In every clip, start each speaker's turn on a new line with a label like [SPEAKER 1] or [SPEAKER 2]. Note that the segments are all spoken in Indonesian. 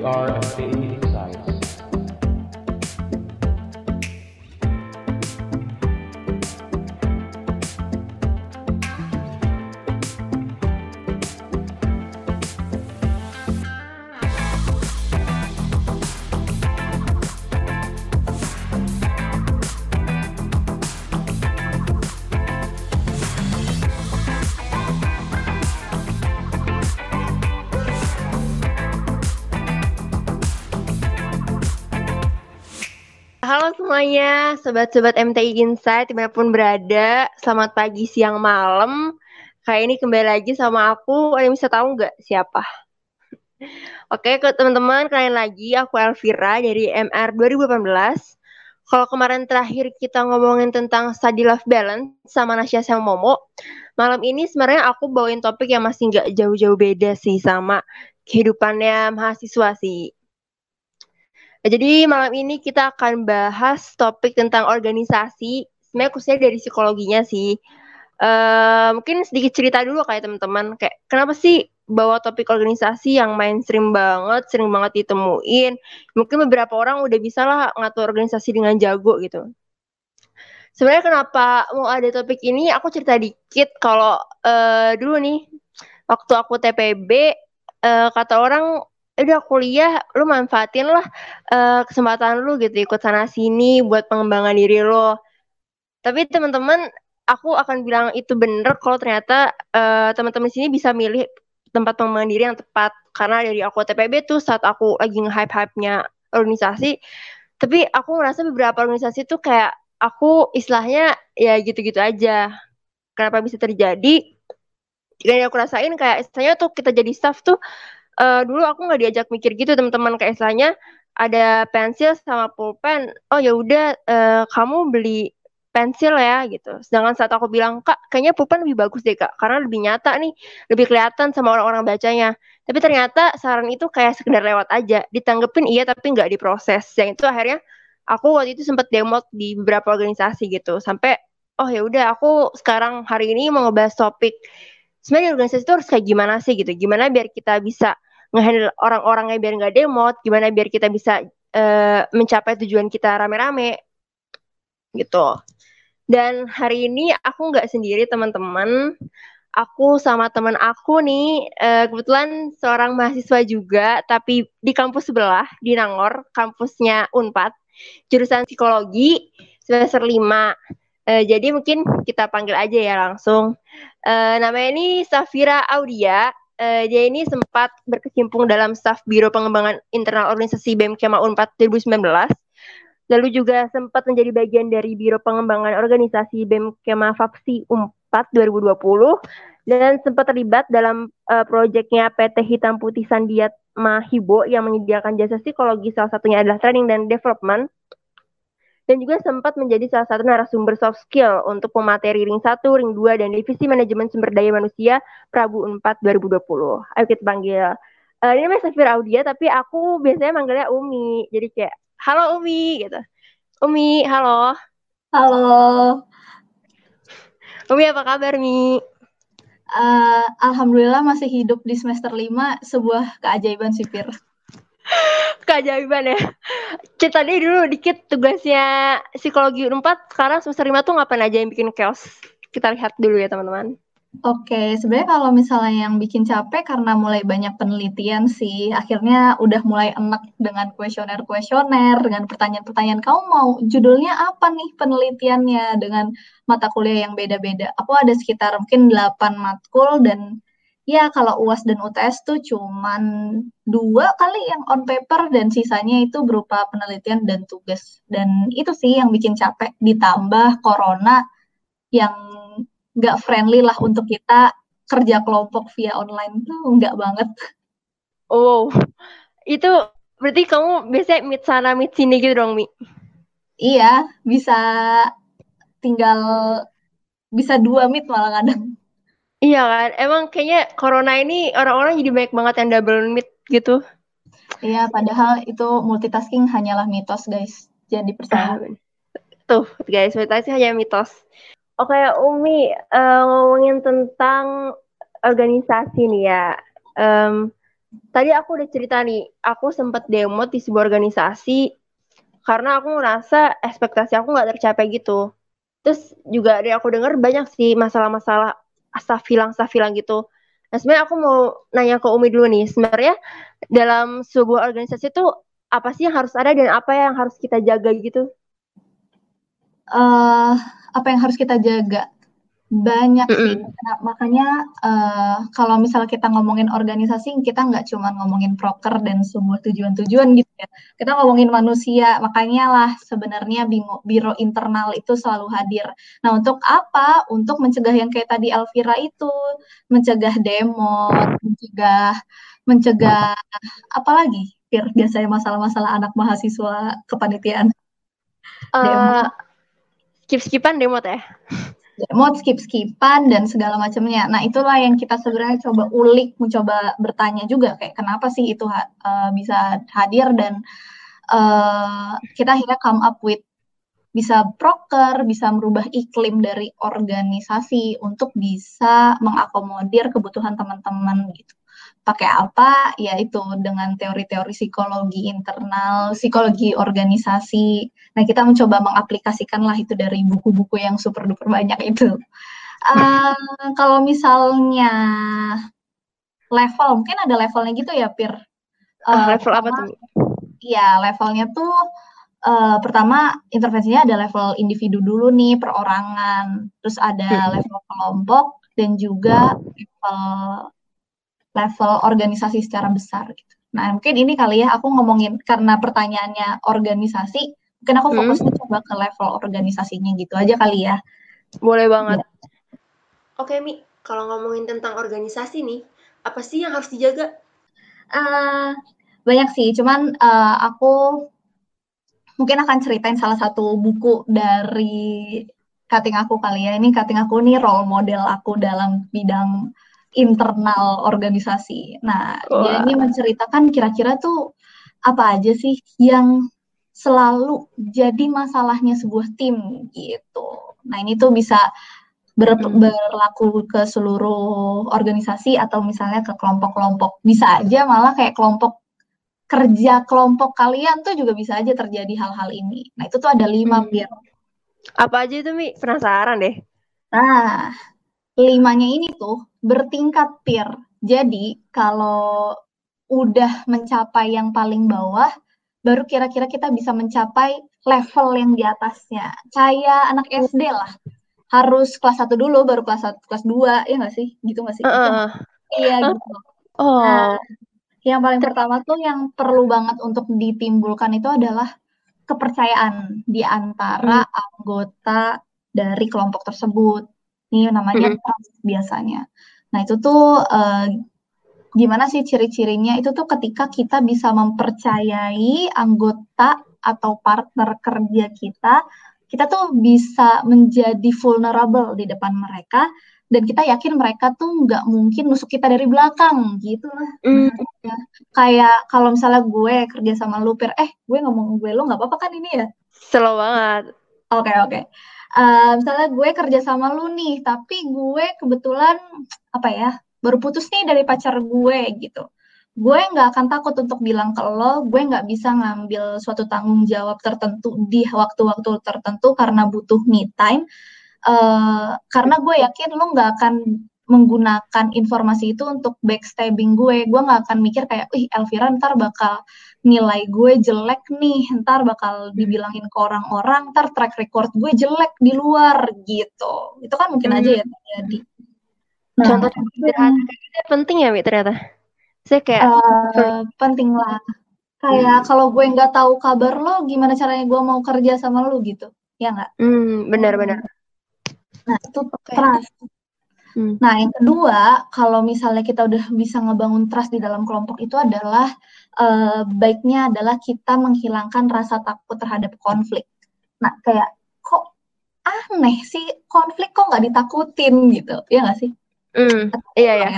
[SPEAKER 1] we are a baby.
[SPEAKER 2] Halo semuanya, sobat-sobat MTI Insight di mana pun berada, selamat pagi, siang, malam. Kayak ini kembali lagi sama aku, ada yang bisa tahu nggak siapa? Oke, ke teman-teman, kalian lagi, aku Elvira dari MR 2018. Kalau kemarin terakhir kita ngomongin tentang study life balance sama Nasya sama Momo, malam ini sebenarnya aku bawain topik yang masih nggak jauh-jauh beda sih sama kehidupannya mahasiswa sih. Jadi malam ini kita akan bahas topik tentang organisasi, sebenarnya khususnya dari psikologinya sih. Uh, mungkin sedikit cerita dulu kayak teman-teman, kayak kenapa sih bawa topik organisasi yang mainstream banget, sering banget ditemuin. Mungkin beberapa orang udah bisa lah ngatur organisasi dengan jago gitu. Sebenarnya kenapa mau ada topik ini? Aku cerita dikit kalau uh, dulu nih waktu aku TPB uh, kata orang udah kuliah lu manfaatin lah uh, kesempatan lu gitu ikut sana sini buat pengembangan diri lo tapi teman-teman aku akan bilang itu bener kalau ternyata uh, teman-teman sini bisa milih tempat pengembangan diri yang tepat. Karena dari aku TPB tuh saat aku lagi nge-hype-hype-nya organisasi tapi aku ngerasa beberapa organisasi tuh kayak aku istilahnya ya gitu-gitu aja. Kenapa bisa terjadi? Dan aku rasain kayak istilahnya tuh kita jadi staff tuh uh, dulu aku nggak diajak mikir gitu teman-teman. Kayak istilahnya ada pensil sama pulpen oh ya udah uh, kamu beli pensil ya gitu. Sedangkan saat aku bilang kak kayaknya pulpen lebih bagus deh kak karena lebih nyata nih lebih kelihatan sama orang-orang bacanya. Tapi ternyata saran itu kayak sekedar lewat aja. Ditanggepin iya tapi nggak diproses. Yang itu akhirnya aku waktu itu sempat demo di beberapa organisasi gitu. Sampai oh ya udah aku sekarang hari ini mau ngebahas topik. Sebenarnya organisasi itu harus kayak gimana sih gitu? Gimana biar kita bisa ngehandle orang-orangnya biar nggak demot, gimana biar kita bisa uh, mencapai tujuan kita rame-rame gitu. Dan hari ini aku nggak sendiri teman-teman, aku sama teman aku nih uh, kebetulan seorang mahasiswa juga, tapi di kampus sebelah di Nangor, kampusnya Unpad, jurusan psikologi semester 5 uh, eh, jadi mungkin kita panggil aja ya langsung. Uh, namanya ini Safira Audia uh, dia ini sempat berkecimpung dalam staf Biro Pengembangan Internal Organisasi BEM Kema Unpad 2019. Lalu juga sempat menjadi bagian dari Biro Pengembangan Organisasi BEM Kema Fapsi Unpad 2020 dan sempat terlibat dalam uh, proyeknya PT Hitam Putih Sandiat Mahibo yang menyediakan jasa psikologi salah satunya adalah training dan development dan juga sempat menjadi salah satu narasumber soft skill untuk pemateri ring 1, ring 2, dan divisi manajemen sumber daya manusia Prabu 4 2020. Ayo kita panggil. Uh, ini namanya Safir Audia, tapi aku biasanya manggilnya Umi. Jadi kayak, halo Umi, gitu. Umi, halo.
[SPEAKER 3] Halo.
[SPEAKER 2] Umi, apa kabar, Mi?
[SPEAKER 3] Uh, Alhamdulillah masih hidup di semester 5, sebuah keajaiban sipir
[SPEAKER 2] keajaiban ya. Cerita deh dulu dikit tugasnya psikologi 4 sekarang semester 5 tuh ngapain aja yang bikin chaos. Kita lihat dulu ya teman-teman.
[SPEAKER 3] Oke, sebenarnya kalau misalnya yang bikin capek karena mulai banyak penelitian sih, akhirnya udah mulai enak dengan kuesioner-kuesioner, dengan pertanyaan-pertanyaan, kamu mau judulnya apa nih penelitiannya dengan mata kuliah yang beda-beda. Aku ada sekitar mungkin 8 matkul dan Ya, kalau UAS dan UTS tuh cuman dua kali yang on paper dan sisanya itu berupa penelitian dan tugas. Dan itu sih yang bikin capek. Ditambah corona yang nggak friendly lah untuk kita kerja kelompok via online tuh nggak banget.
[SPEAKER 2] Oh, itu berarti kamu biasanya meet sana meet sini gitu dong, Mi?
[SPEAKER 3] Iya, bisa tinggal bisa dua meet malah kadang.
[SPEAKER 2] Iya kan, emang kayaknya corona ini orang-orang jadi banyak banget yang double meet gitu.
[SPEAKER 3] Iya, padahal itu multitasking hanyalah mitos, guys. Jangan dipercaya. Ah,
[SPEAKER 2] tuh, guys, multitasking hanya mitos. Oke, Umi, uh, ngomongin tentang organisasi nih ya. Um, tadi aku udah cerita nih, aku sempat demo di sebuah organisasi karena aku ngerasa ekspektasi aku nggak tercapai gitu. Terus juga dari aku dengar banyak sih masalah-masalah stafilang-stafilang gitu. Nah sebenarnya aku mau nanya ke Umi dulu nih, sebenarnya dalam sebuah organisasi itu apa sih yang harus ada dan apa yang harus kita jaga gitu?
[SPEAKER 3] Uh, apa yang harus kita jaga? Banyak sih. Nah, makanya uh, kalau misalnya kita ngomongin organisasi, kita nggak cuma ngomongin proker dan sebuah tujuan-tujuan gitu ya. Kita ngomongin manusia, makanya lah sebenarnya biro, internal itu selalu hadir. Nah, untuk apa? Untuk mencegah yang kayak tadi Elvira itu, mencegah demo, mencegah mencegah apa lagi? Pir, biasanya masalah-masalah anak mahasiswa kepanitiaan.
[SPEAKER 2] Uh, skip-skipan demo teh
[SPEAKER 3] demo, skip-skipan dan segala macamnya. Nah, itulah yang kita sebenarnya coba ulik, mencoba bertanya juga kayak kenapa sih itu uh, bisa hadir dan uh, kita akhirnya come up with bisa proker, bisa merubah iklim dari organisasi untuk bisa mengakomodir kebutuhan teman-teman gitu pakai apa? Ya itu dengan teori-teori psikologi internal psikologi organisasi. Nah kita mencoba mengaplikasikan lah itu dari buku-buku yang super duper banyak itu. Uh, kalau misalnya level mungkin ada levelnya gitu ya Pir?
[SPEAKER 2] Uh, level apa tuh
[SPEAKER 3] Iya levelnya tuh uh, pertama intervensinya ada level individu dulu nih perorangan. Terus ada hmm. level kelompok dan juga level level organisasi secara besar gitu. Nah, mungkin ini kali ya aku ngomongin karena pertanyaannya organisasi, mungkin aku fokusnya hmm. coba ke level organisasinya gitu aja kali ya.
[SPEAKER 2] Boleh banget. Ya. Oke, Mi, kalau ngomongin tentang organisasi nih, apa sih yang harus dijaga?
[SPEAKER 3] Uh, banyak sih, cuman uh, aku mungkin akan ceritain salah satu buku dari cutting aku kali ya. Ini cutting aku nih role model aku dalam bidang internal organisasi. Nah, Wah. dia ini menceritakan kira-kira tuh apa aja sih yang selalu jadi masalahnya sebuah tim gitu. Nah, ini tuh bisa ber hmm. berlaku ke seluruh organisasi atau misalnya ke kelompok-kelompok. Bisa aja malah kayak kelompok kerja kelompok kalian tuh juga bisa aja terjadi hal-hal ini. Nah, itu tuh ada lima hmm.
[SPEAKER 2] Apa aja itu, Mi? Penasaran deh.
[SPEAKER 3] Nah, limanya ini tuh bertingkat peer. Jadi kalau udah mencapai yang paling bawah, baru kira-kira kita bisa mencapai level yang di atasnya. Kayak anak SD lah. Harus kelas 1 dulu, baru kelas 1, kelas 2, ya nggak sih? Gitu nggak sih? Uh, iya, uh, gitu. Oh. Nah, yang paling pertama tuh yang perlu banget untuk ditimbulkan itu adalah kepercayaan di antara hmm. anggota dari kelompok tersebut. Ini namanya mm -hmm. biasanya. Nah, itu tuh uh, gimana sih ciri-cirinya? Itu tuh ketika kita bisa mempercayai anggota atau partner kerja kita, kita tuh bisa menjadi vulnerable di depan mereka dan kita yakin mereka tuh nggak mungkin nusuk kita dari belakang gitu lah. Mm. ya. Kayak kalau misalnya gue kerja sama lu, eh gue ngomong gue lu nggak apa-apa kan ini ya?
[SPEAKER 2] Slow banget.
[SPEAKER 3] Oke okay, oke. Okay uh, misalnya gue kerja sama lu nih, tapi gue kebetulan apa ya baru putus nih dari pacar gue gitu. Gue nggak akan takut untuk bilang ke lo, gue nggak bisa ngambil suatu tanggung jawab tertentu di waktu-waktu tertentu karena butuh me time. Uh, karena gue yakin lo nggak akan menggunakan informasi itu untuk backstabbing gue. Gue nggak akan mikir kayak, ih Elvira ntar bakal nilai gue jelek nih, ntar bakal dibilangin ke orang-orang, ntar track record gue jelek di luar gitu. Itu kan mungkin hmm. aja ya terjadi.
[SPEAKER 2] Nah, Contoh sederhana penting ya, Mi, ternyata. Saya kayak
[SPEAKER 3] uh, penting lah. Kayak hmm. kalau gue nggak tahu kabar lo, gimana caranya gue mau kerja sama lo gitu, ya nggak?
[SPEAKER 2] Hmm, benar-benar.
[SPEAKER 3] Nah itu okay. trust Hmm. Nah, yang kedua, kalau misalnya kita udah bisa ngebangun trust di dalam kelompok itu adalah uh, baiknya adalah kita menghilangkan rasa takut terhadap konflik. Nah, kayak kok aneh sih konflik kok nggak ditakutin gitu, ya nggak sih?
[SPEAKER 2] Hmm. Iya ya.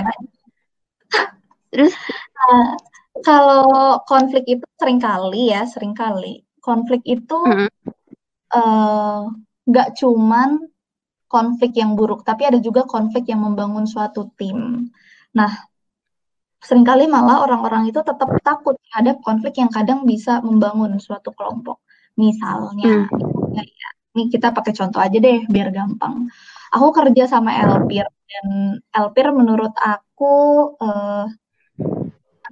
[SPEAKER 3] Terus uh, kalau konflik itu sering kali ya, sering kali konflik itu hmm. uh, nggak cuman konflik yang buruk, tapi ada juga konflik yang membangun suatu tim. Nah, sering kali malah orang-orang itu tetap takut terhadap konflik yang kadang bisa membangun suatu kelompok. Misalnya, hmm. ya, ini kita pakai contoh aja deh biar gampang. Aku kerja sama Elpir dan Elpir menurut aku uh,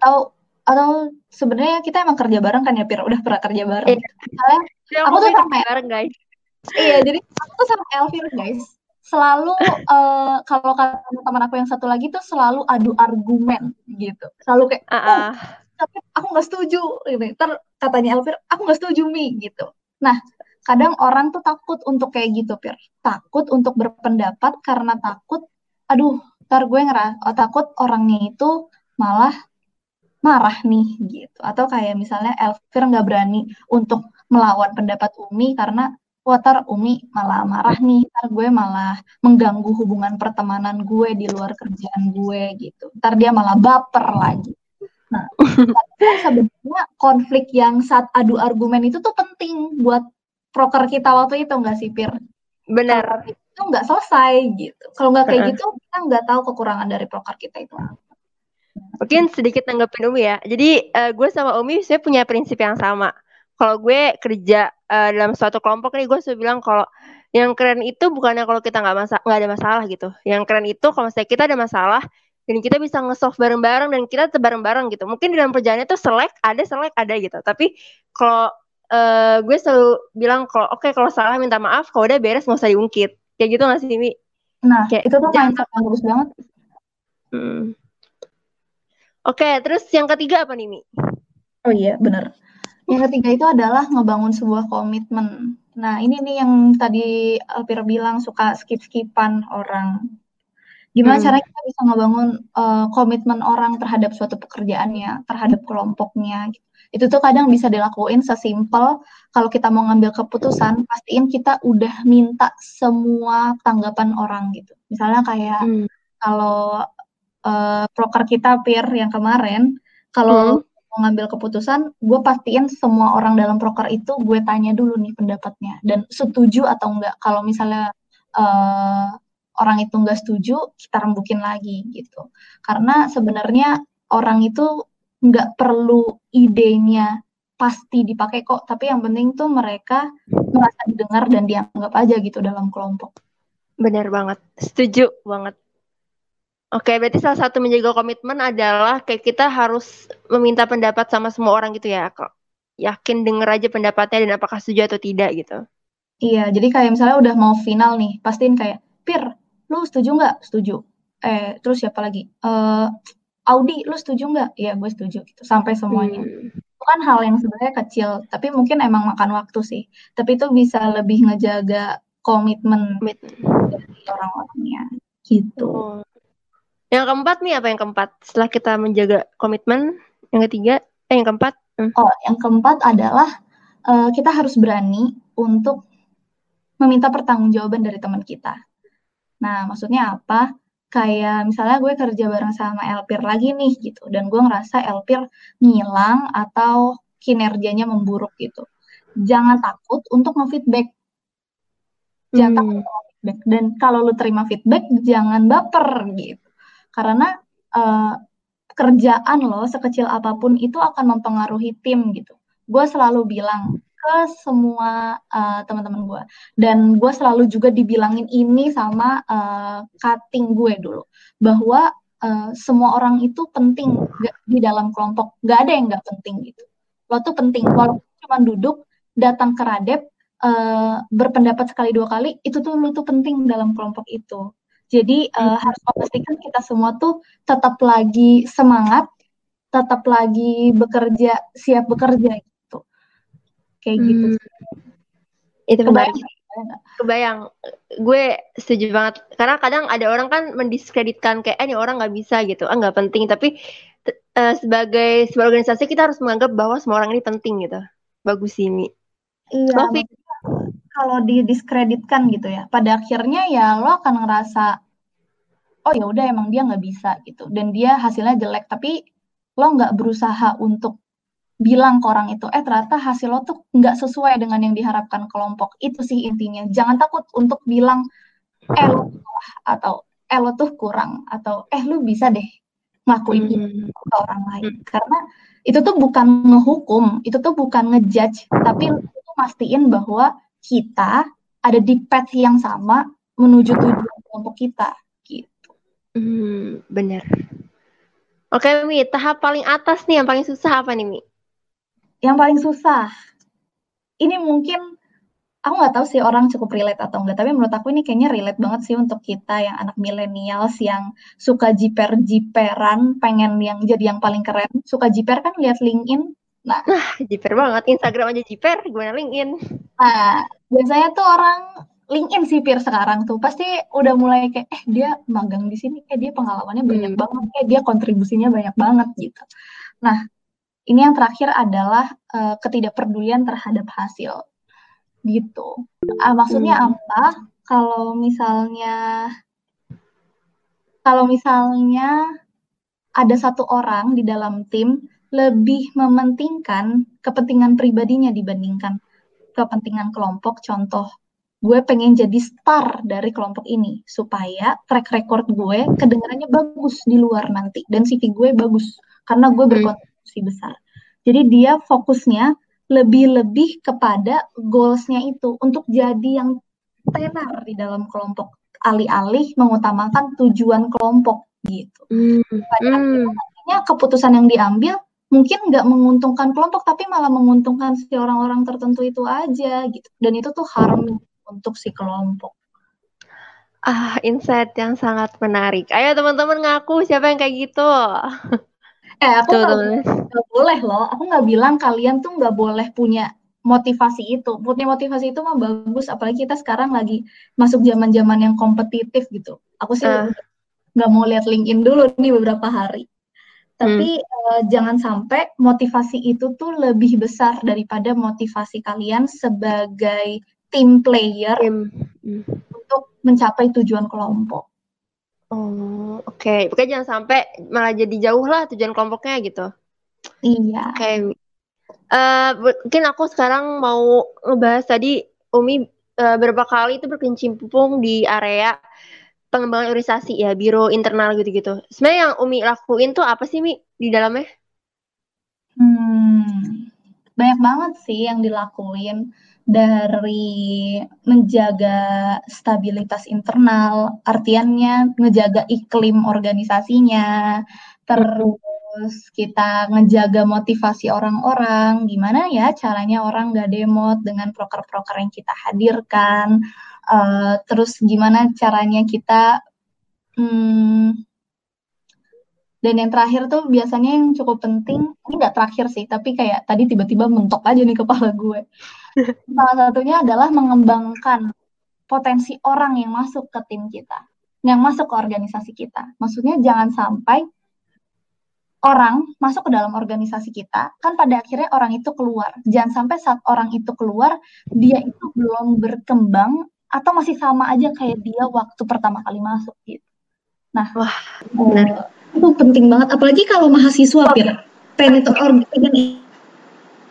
[SPEAKER 3] atau atau sebenarnya kita emang kerja bareng kan ya Pir udah pernah kerja bareng. Iya. Misalnya aku tuh sama bareng guys. Iya, jadi aku tuh sama Elvir guys selalu uh, kalau kata teman aku yang satu lagi tuh selalu adu argumen gitu. Selalu kayak uh -uh. oh tapi aku nggak setuju ini ter katanya Elvir aku nggak setuju mi gitu. Nah kadang orang tuh takut untuk kayak gitu Pir. Takut untuk berpendapat karena takut aduh ntar gue ngerasa oh, takut orangnya itu malah marah nih gitu. Atau kayak misalnya Elvir nggak berani untuk melawan pendapat Umi karena watar Umi malah marah nih, ntar gue malah mengganggu hubungan pertemanan gue di luar kerjaan gue gitu. Ntar dia malah baper lagi. Nah, sebenarnya konflik yang saat adu argumen itu tuh penting buat proker kita waktu itu nggak sih, Pir?
[SPEAKER 2] Benar.
[SPEAKER 3] Itu nggak selesai gitu. Kalau nggak kayak gitu, kita nggak tahu kekurangan dari proker kita itu
[SPEAKER 2] Mungkin sedikit tanggapin Umi ya. Jadi uh, gue sama Umi saya punya prinsip yang sama kalau gue kerja uh, dalam suatu kelompok nih gue selalu bilang kalau yang keren itu bukannya kalau kita nggak masa nggak ada masalah gitu yang keren itu kalau misalnya kita ada masalah dan kita bisa nge-solve bareng-bareng dan kita bareng-bareng gitu mungkin di dalam perjalanan itu selek ada selek ada gitu tapi kalau uh, gue selalu bilang kalau oke okay, kalau salah minta maaf kalau udah beres nggak usah diungkit kayak gitu nggak sih Mi?
[SPEAKER 3] Nah kayak, itu tuh mindset yang bagus banget.
[SPEAKER 2] Hmm. Oke, okay, terus yang ketiga apa nih Mi?
[SPEAKER 3] Oh iya benar. Yang ketiga itu adalah ngebangun sebuah komitmen. Nah, ini nih yang tadi Alpira bilang suka skip-skipan orang. Gimana hmm. caranya kita bisa ngebangun uh, komitmen orang terhadap suatu pekerjaannya, terhadap kelompoknya. Itu tuh kadang bisa dilakuin sesimpel kalau kita mau ngambil keputusan, pastiin kita udah minta semua tanggapan orang gitu. Misalnya kayak hmm. kalau uh, proker kita peer yang kemarin, kalau hmm mau ngambil keputusan, gue pastiin semua orang dalam proker itu gue tanya dulu nih pendapatnya dan setuju atau enggak. Kalau misalnya uh, orang itu enggak setuju, kita rembukin lagi gitu. Karena sebenarnya orang itu enggak perlu idenya pasti dipakai kok, tapi yang penting tuh mereka merasa didengar dan dianggap aja gitu dalam kelompok.
[SPEAKER 2] Benar banget, setuju banget. Oke, berarti salah satu menjaga komitmen adalah kayak kita harus meminta pendapat sama semua orang gitu ya, kok. Yakin denger aja pendapatnya dan apakah setuju atau tidak gitu.
[SPEAKER 3] Iya, jadi kayak misalnya udah mau final nih, pastiin kayak, Pir, lu setuju nggak? Setuju. Eh, terus siapa lagi? Uh, Audi, lu setuju nggak? Iya, gue setuju gitu. Sampai semuanya. Hmm. Itu kan hal yang sebenarnya kecil, tapi mungkin emang makan waktu sih. Tapi itu bisa lebih ngejaga komitmen, komitmen. orang-orangnya gitu. Oh.
[SPEAKER 2] Yang keempat nih apa yang keempat? Setelah kita menjaga komitmen, yang ketiga, eh yang keempat?
[SPEAKER 3] Hmm. Oh, yang keempat adalah uh, kita harus berani untuk meminta pertanggungjawaban dari teman kita. Nah, maksudnya apa? Kayak misalnya gue kerja bareng sama Elpir lagi nih gitu, dan gue ngerasa Elpir ngilang atau kinerjanya memburuk gitu. Jangan takut untuk nge-feedback. Jangan hmm. takut feedback. Dan kalau lu terima feedback, jangan baper gitu karena uh, kerjaan lo sekecil apa pun itu akan mempengaruhi tim gitu. Gue selalu bilang ke semua uh, teman-teman gue dan gue selalu juga dibilangin ini sama uh, cutting gue dulu. Bahwa uh, semua orang itu penting gak, di dalam kelompok. Gak ada yang gak penting gitu. Lo tuh penting. Kalau cuma duduk datang ke radep uh, berpendapat sekali dua kali itu tuh lo tuh penting dalam kelompok itu jadi uh, harus memastikan kita semua tuh tetap lagi semangat, tetap lagi bekerja, siap bekerja gitu. Kayak gitu hmm. gitu.
[SPEAKER 2] Itu kebayang. Kebayang. Gue setuju banget. Karena kadang ada orang kan mendiskreditkan kayak eh, ini orang nggak bisa gitu, ah nggak penting. Tapi uh, sebagai sebuah organisasi kita harus menganggap bahwa semua orang ini penting gitu. Bagus Mi.
[SPEAKER 3] Iya kalau didiskreditkan gitu ya pada akhirnya ya lo akan ngerasa oh ya udah emang dia nggak bisa gitu dan dia hasilnya jelek tapi lo nggak berusaha untuk bilang ke orang itu eh ternyata hasil lo tuh nggak sesuai dengan yang diharapkan kelompok itu sih intinya jangan takut untuk bilang eh lo salah atau eh lo tuh kurang atau eh lo bisa deh ngakuin
[SPEAKER 2] Hmm.
[SPEAKER 3] itu ke orang lain. Karena itu tuh bukan ngehukum, itu tuh bukan ngejudge, tapi itu tuh mastiin bahwa kita ada di path yang sama menuju tujuan kelompok kita gitu.
[SPEAKER 2] Hmm, bener. Oke, Mi, tahap paling atas nih, yang paling susah apa nih, Mi?
[SPEAKER 3] Yang paling susah, ini mungkin aku nggak tahu sih orang cukup relate atau enggak, tapi menurut aku ini kayaknya relate banget sih untuk kita yang anak millennials yang suka jiper-jiperan, pengen yang jadi yang paling keren. Suka jiper kan lihat LinkedIn. Nah,
[SPEAKER 2] Jiper banget, Instagram aja jiper, gimana LinkedIn?
[SPEAKER 3] nah biasanya tuh orang LinkedIn sih Pir sekarang tuh pasti udah mulai kayak eh dia magang di sini, eh dia pengalamannya banyak
[SPEAKER 2] Hmm.
[SPEAKER 3] banget, eh dia kontribusinya banyak banget gitu. Nah, ini yang terakhir adalah eh, ketidakpedulian terhadap hasil gitu. Ah, maksudnya
[SPEAKER 2] Hmm.
[SPEAKER 3] apa? Kalau misalnya kalau misalnya ada satu orang di dalam tim lebih mementingkan kepentingan pribadinya dibandingkan kepentingan kelompok. Contoh, gue pengen jadi star dari kelompok ini supaya track record gue kedengarannya bagus di luar nanti dan CV gue bagus karena gue
[SPEAKER 2] Hmm.
[SPEAKER 3] berkontribusi besar. Jadi dia fokusnya lebih-lebih kepada goalsnya itu untuk jadi yang tenar di dalam kelompok alih-alih mengutamakan tujuan kelompok gitu.
[SPEAKER 2] Hmm.
[SPEAKER 3] Pada
[SPEAKER 2] Hmm.
[SPEAKER 3] akhirnya keputusan yang diambil mungkin nggak menguntungkan kelompok tapi malah menguntungkan si orang-orang tertentu itu aja gitu. Dan itu tuh harm untuk si kelompok.
[SPEAKER 2] Ah, insight yang sangat menarik. Ayo teman-teman ngaku siapa yang kayak gitu?
[SPEAKER 3] Eh aku nggak boleh loh. Aku nggak bilang kalian tuh nggak boleh punya motivasi itu. Punya motivasi itu mah bagus. Apalagi kita sekarang lagi masuk zaman-zaman yang kompetitif gitu. Aku sih
[SPEAKER 2] Ah.
[SPEAKER 3] nggak mau lihat LinkedIn dulu nih beberapa hari. Tapi
[SPEAKER 2] Hmm.
[SPEAKER 3] eh, jangan sampai motivasi itu tuh lebih besar daripada motivasi kalian sebagai team player
[SPEAKER 2] Tim. Hmm.
[SPEAKER 3] untuk mencapai tujuan kelompok.
[SPEAKER 2] Oh, oke. Pokoknya jangan sampai malah jadi jauh lah tujuan kelompoknya gitu.
[SPEAKER 3] Iya.
[SPEAKER 2] Oke. Mi. Eh, mungkin aku sekarang mau ngebahas tadi Umi eh, beberapa kali itu berkecimpung di area pengembangan organisasi ya, biro internal gitu-gitu. Sebenarnya yang Umi lakuin tuh apa sih Mi di dalamnya?
[SPEAKER 3] Hmm, banyak banget sih yang dilakuin dari menjaga stabilitas internal, artiannya ngejaga iklim organisasinya, terus kita ngejaga motivasi orang-orang, gimana ya caranya orang nggak demot dengan proker-proker yang kita hadirkan, Eh, terus gimana caranya kita hmm, dan yang terakhir tuh biasanya yang cukup penting, ini nggak terakhir sih, tapi kayak tadi tiba-tiba mentok aja nih kepala gue. Salah satunya adalah mengembangkan potensi orang yang masuk ke tim kita, yang masuk ke organisasi kita. Maksudnya jangan sampai orang masuk ke dalam organisasi kita, kan pada akhirnya orang itu keluar. Jangan sampai saat orang itu keluar, dia itu belum berkembang atau masih sama aja kayak dia waktu pertama kali masuk gitu. Nah,
[SPEAKER 2] Wah,
[SPEAKER 3] eh,
[SPEAKER 2] benar.
[SPEAKER 3] itu penting banget apalagi kalau mahasiswa Pir pengen ikut or- pengen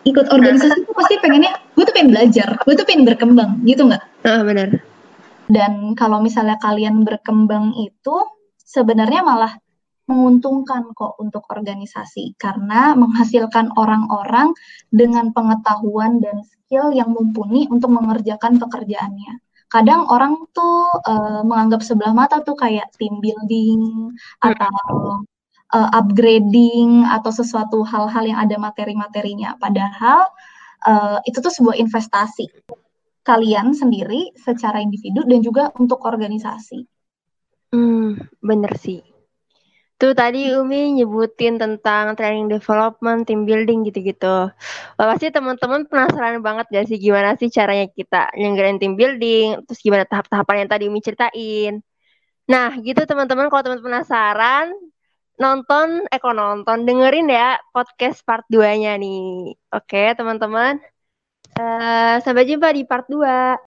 [SPEAKER 3] ikut organisasi itu pasti pengennya gue tuh pengen belajar gue tuh pengen berkembang gitu nggak
[SPEAKER 2] Ah, benar.
[SPEAKER 3] dan kalau misalnya kalian berkembang itu sebenarnya malah menguntungkan kok untuk organisasi karena menghasilkan orang-orang dengan pengetahuan dan skill yang mumpuni untuk mengerjakan pekerjaannya. Kadang orang tuh eh, menganggap sebelah mata tuh kayak team building atau eh, upgrading atau sesuatu hal-hal yang ada materi-materinya. Padahal eh, itu tuh sebuah investasi kalian sendiri secara individu dan juga untuk organisasi.
[SPEAKER 2] Hmm, bener sih. Tuh tadi Umi nyebutin tentang training development, team building gitu-gitu. Pasti teman-teman penasaran banget gak sih gimana sih caranya kita nyenggarain team building, terus gimana tahap-tahapan yang tadi Umi ceritain. Nah, gitu teman-teman kalau teman-teman penasaran, nonton, eh kok nonton, dengerin ya podcast part 2-nya nih. Oke, teman-teman. Eh, sampai jumpa di part 2.